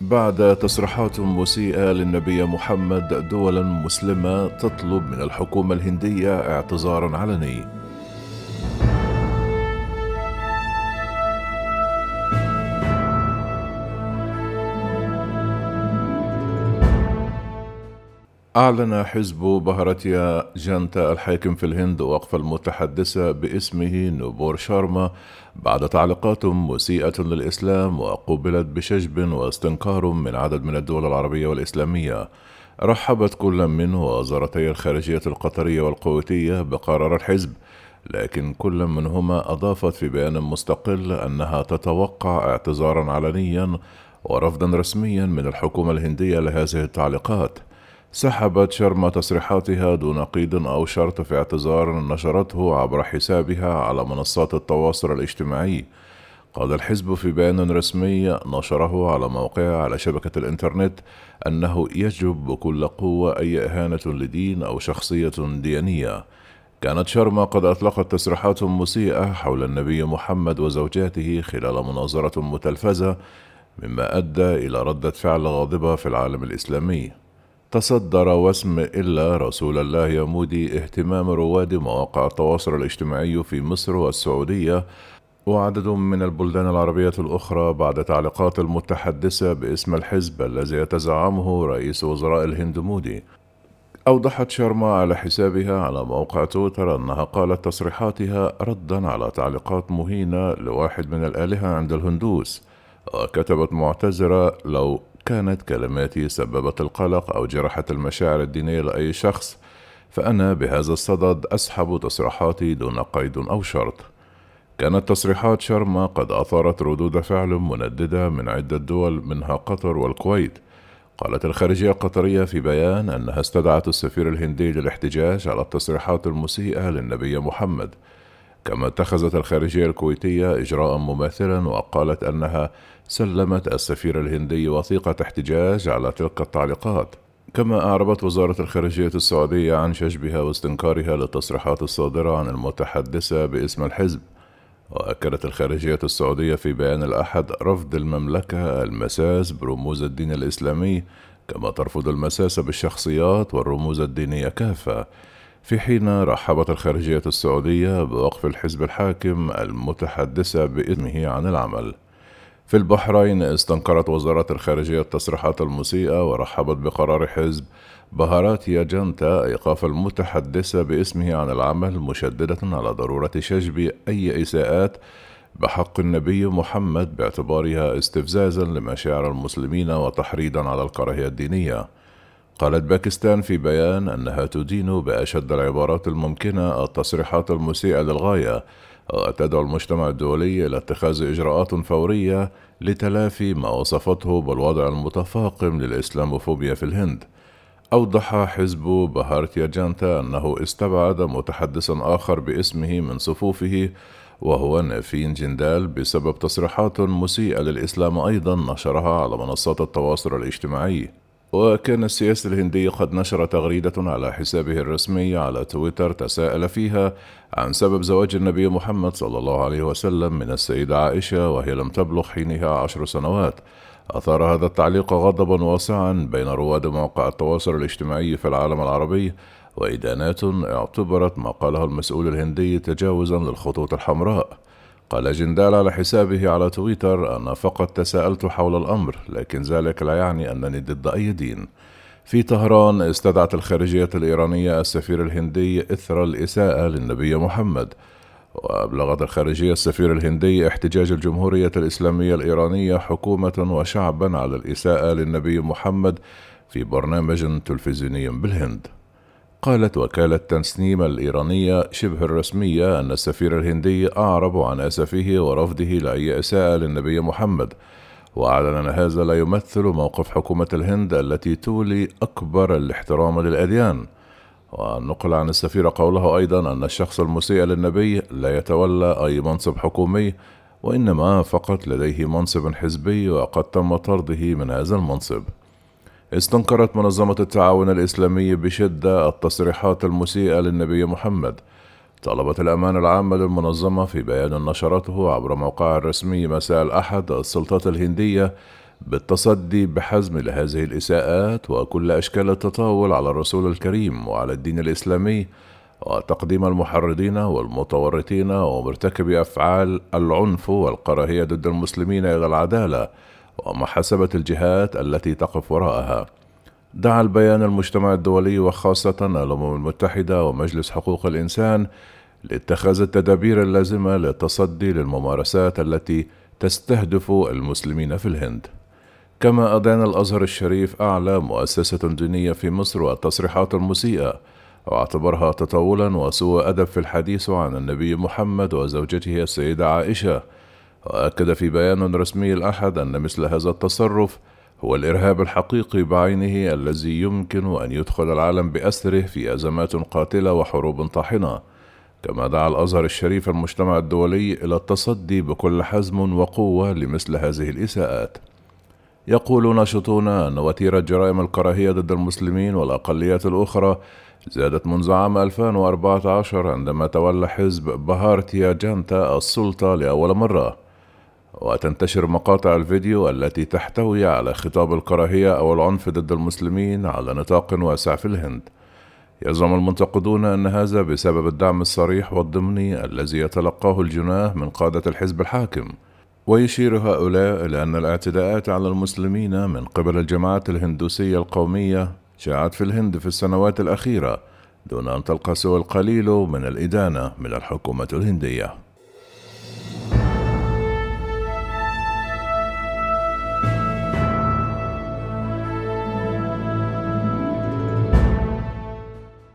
بعد تصريحات مسيئة للنبي محمد دولا مسلمة تطلب من الحكومة الهندية اعتذارا علني. أعلن حزب بهاراتيا جانتا الحاكم في الهند وقف المتحدثة باسمه نوبور شارما بعد تعليقات مسيئة للإسلام وقوبلت بشجب واستنكار من عدد من الدول العربية والإسلامية. رحبت كل من وزارتي الخارجية القطرية والكويتية بقرار الحزب لكن كل منهما أضافت في بيان مستقل أنها تتوقع اعتذارا علنيا ورفضا رسميا من الحكومة الهندية لهذه التعليقات. سحبت شرم تصريحاتها دون قيد أو شرط في اعتذار نشرته عبر حسابها على منصات التواصل الاجتماعي. قال الحزب في بيان رسمي نشره على موقعه على شبكة الإنترنت أنه يجب بكل قوة أي إهانة لدين أو شخصية دينية. كانت شرما قد أطلقت تصريحات مسيئة حول النبي محمد وزوجاته خلال مناظرة متلفزة مما أدى إلى ردة فعل غاضبة في العالم الإسلامي. تصدر واسم إلا رسول الله يمودي اهتمام رواد مواقع التواصل الاجتماعي في مصر والسعودية وعدد من البلدان العربية الأخرى بعد تعليقات المتحدثة باسم الحزب الذي يتزعمه رئيس وزراء الهند مودي. أوضحت شرما على حسابها على موقع تويتر أنها قالت تصريحاتها ردا على تعليقات مهينة لواحد من الآلهة عند الهندوس وكتبت معتذرة لو كانت كلماتي سببت القلق أو جرحت المشاعر الدينية لأي شخص فأنا بهذا الصدد أسحب تصريحاتي دون قيد أو شرط. كانت تصريحات شرما قد أثارت ردود فعل منددة من عدة دول منها قطر والكويت. قالت الخارجية القطرية في بيان أنها استدعت السفير الهندي للاحتجاج على التصريحات المسيئة للنبي محمد. كما اتخذت الخارجية الكويتية إجراء مماثلا وقالت أنها سلمت السفير الهندي وثيقة احتجاج على تلك التعليقات. كما أعربت وزارة الخارجية السعودية عن شجبها واستنكارها للتصريحات الصادرة عن المتحدثة باسم الحزب. وأكدت الخارجية السعودية في بيان الأحد رفض المملكة المساس برموز الدين الإسلامي كما ترفض المساس بالشخصيات والرموز الدينية كافة. في حين رحبت الخارجية السعودية بوقف الحزب الحاكم المتحدثة باسمه عن العمل. في البحرين استنكرت وزارة الخارجية التصريحات المسيئة ورحبت بقرار حزب بهاراتيا جانتا إيقاف المتحدثة بإسمه عن العمل مشددة على ضرورة شجب أي إساءات بحق النبي محمد باعتبارها استفزازا لمشاعر المسلمين وتحريضا على الكراهية الدينية. قالت باكستان في بيان أنها تدين بأشد العبارات الممكنة التصريحات المسيئة للغاية. وتدعو المجتمع الدولي إلى اتخاذ إجراءات فورية لتلافي ما وصفته بالوضع المتفاقم للإسلاموفوبيا في الهند. أوضح حزب بهارتيا جانتا أنه استبعد متحدثا آخر باسمه من صفوفه وهو نافين جندال بسبب تصريحات مسيئة للإسلام أيضا نشرها على منصات التواصل الاجتماعي. وكان السياسي الهندي قد نشر تغريدة على حسابه الرسمي على تويتر تساءل فيها عن سبب زواج النبي محمد صلى الله عليه وسلم من السيدة عائشة وهي لم تبلغ حينها عشر سنوات. أثار هذا التعليق غضبا واسعا بين رواد مواقع التواصل الاجتماعي في العالم العربي وإدانات اعتبرت ما قاله المسؤول الهندي تجاوزا للخطوط الحمراء. قال جندال على حسابه على تويتر أنا فقط تساءلت حول الأمر لكن ذلك لا يعني أنني ضد أي دين. في طهران استدعت الخارجية الإيرانية السفير الهندي إثر الإساءة للنبي محمد. وأبلغت الخارجية السفير الهندي احتجاج الجمهورية الإسلامية الإيرانية حكومة وشعبا على الإساءة للنبي محمد في برنامج تلفزيوني بالهند. قالت وكالة تنسنيم الإيرانية شبه الرسمية أن السفير الهندي أعرب عن أسفه ورفضه لأي إساءة للنبي محمد وأعلن أن هذا لا يمثل موقف حكومة الهند التي تولي أكبر الاحترام للأديان. ونقل عن السفير قوله أيضا أن الشخص المسيء للنبي لا يتولى أي منصب حكومي وإنما فقط لديه منصب حزبي وقد تم طرده من هذا المنصب. استنكرت منظمة التعاون الإسلامي بشدة التصريحات المسيئة للنبي محمد. طلبت الأمان العامة للمنظمة في بيان نشرته عبر موقعها الرسمي مساء الأحد السلطات الهندية بالتصدي بحزم لهذه الإساءات وكل أشكال التطاول على الرسول الكريم وعلى الدين الإسلامي وتقديم المحرضين والمتورطين ومرتكبي أفعال العنف والكراهية ضد المسلمين إلى العدالة. ومحاسبة الجهات التي تقف وراءها. دعا البيان المجتمع الدولي وخاصة الأمم المتحدة ومجلس حقوق الإنسان لاتخاذ التدابير اللازمة للتصدي للممارسات التي تستهدف المسلمين في الهند. كما أدان الأزهر الشريف أعلى مؤسسة دينية في مصر والتصريحات المسيئة واعتبرها تطاولا وسوء أدب في الحديث عن النبي محمد وزوجته السيدة عائشة. وأكد في بيان رسمي الأحد أن مثل هذا التصرف هو الإرهاب الحقيقي بعينه الذي يمكن أن يدخل العالم بأسره في أزمات قاتلة وحروب طاحنة. كما دعا الأزهر الشريف المجتمع الدولي إلى التصدي بكل حزم وقوة لمثل هذه الإساءات. يقول ناشطون أن وتيرة جرائم الكراهية ضد المسلمين والأقليات الأخرى زادت منذ عام 2014 عندما تولى حزب بهارتيا جانتا السلطة لأول مرة. وتنتشر مقاطع الفيديو التي تحتوي على خطاب الكراهية أو العنف ضد المسلمين على نطاق واسع في الهند. يزعم المنتقدون أن هذا بسبب الدعم الصريح والضمني الذي يتلقاه الجناه من قادة الحزب الحاكم. ويشير هؤلاء إلى أن الاعتداءات على المسلمين من قبل الجماعات الهندوسية القومية شاعت في الهند في السنوات الأخيرة دون أن تلقى سوى القليل من الإدانة من الحكومة الهندية.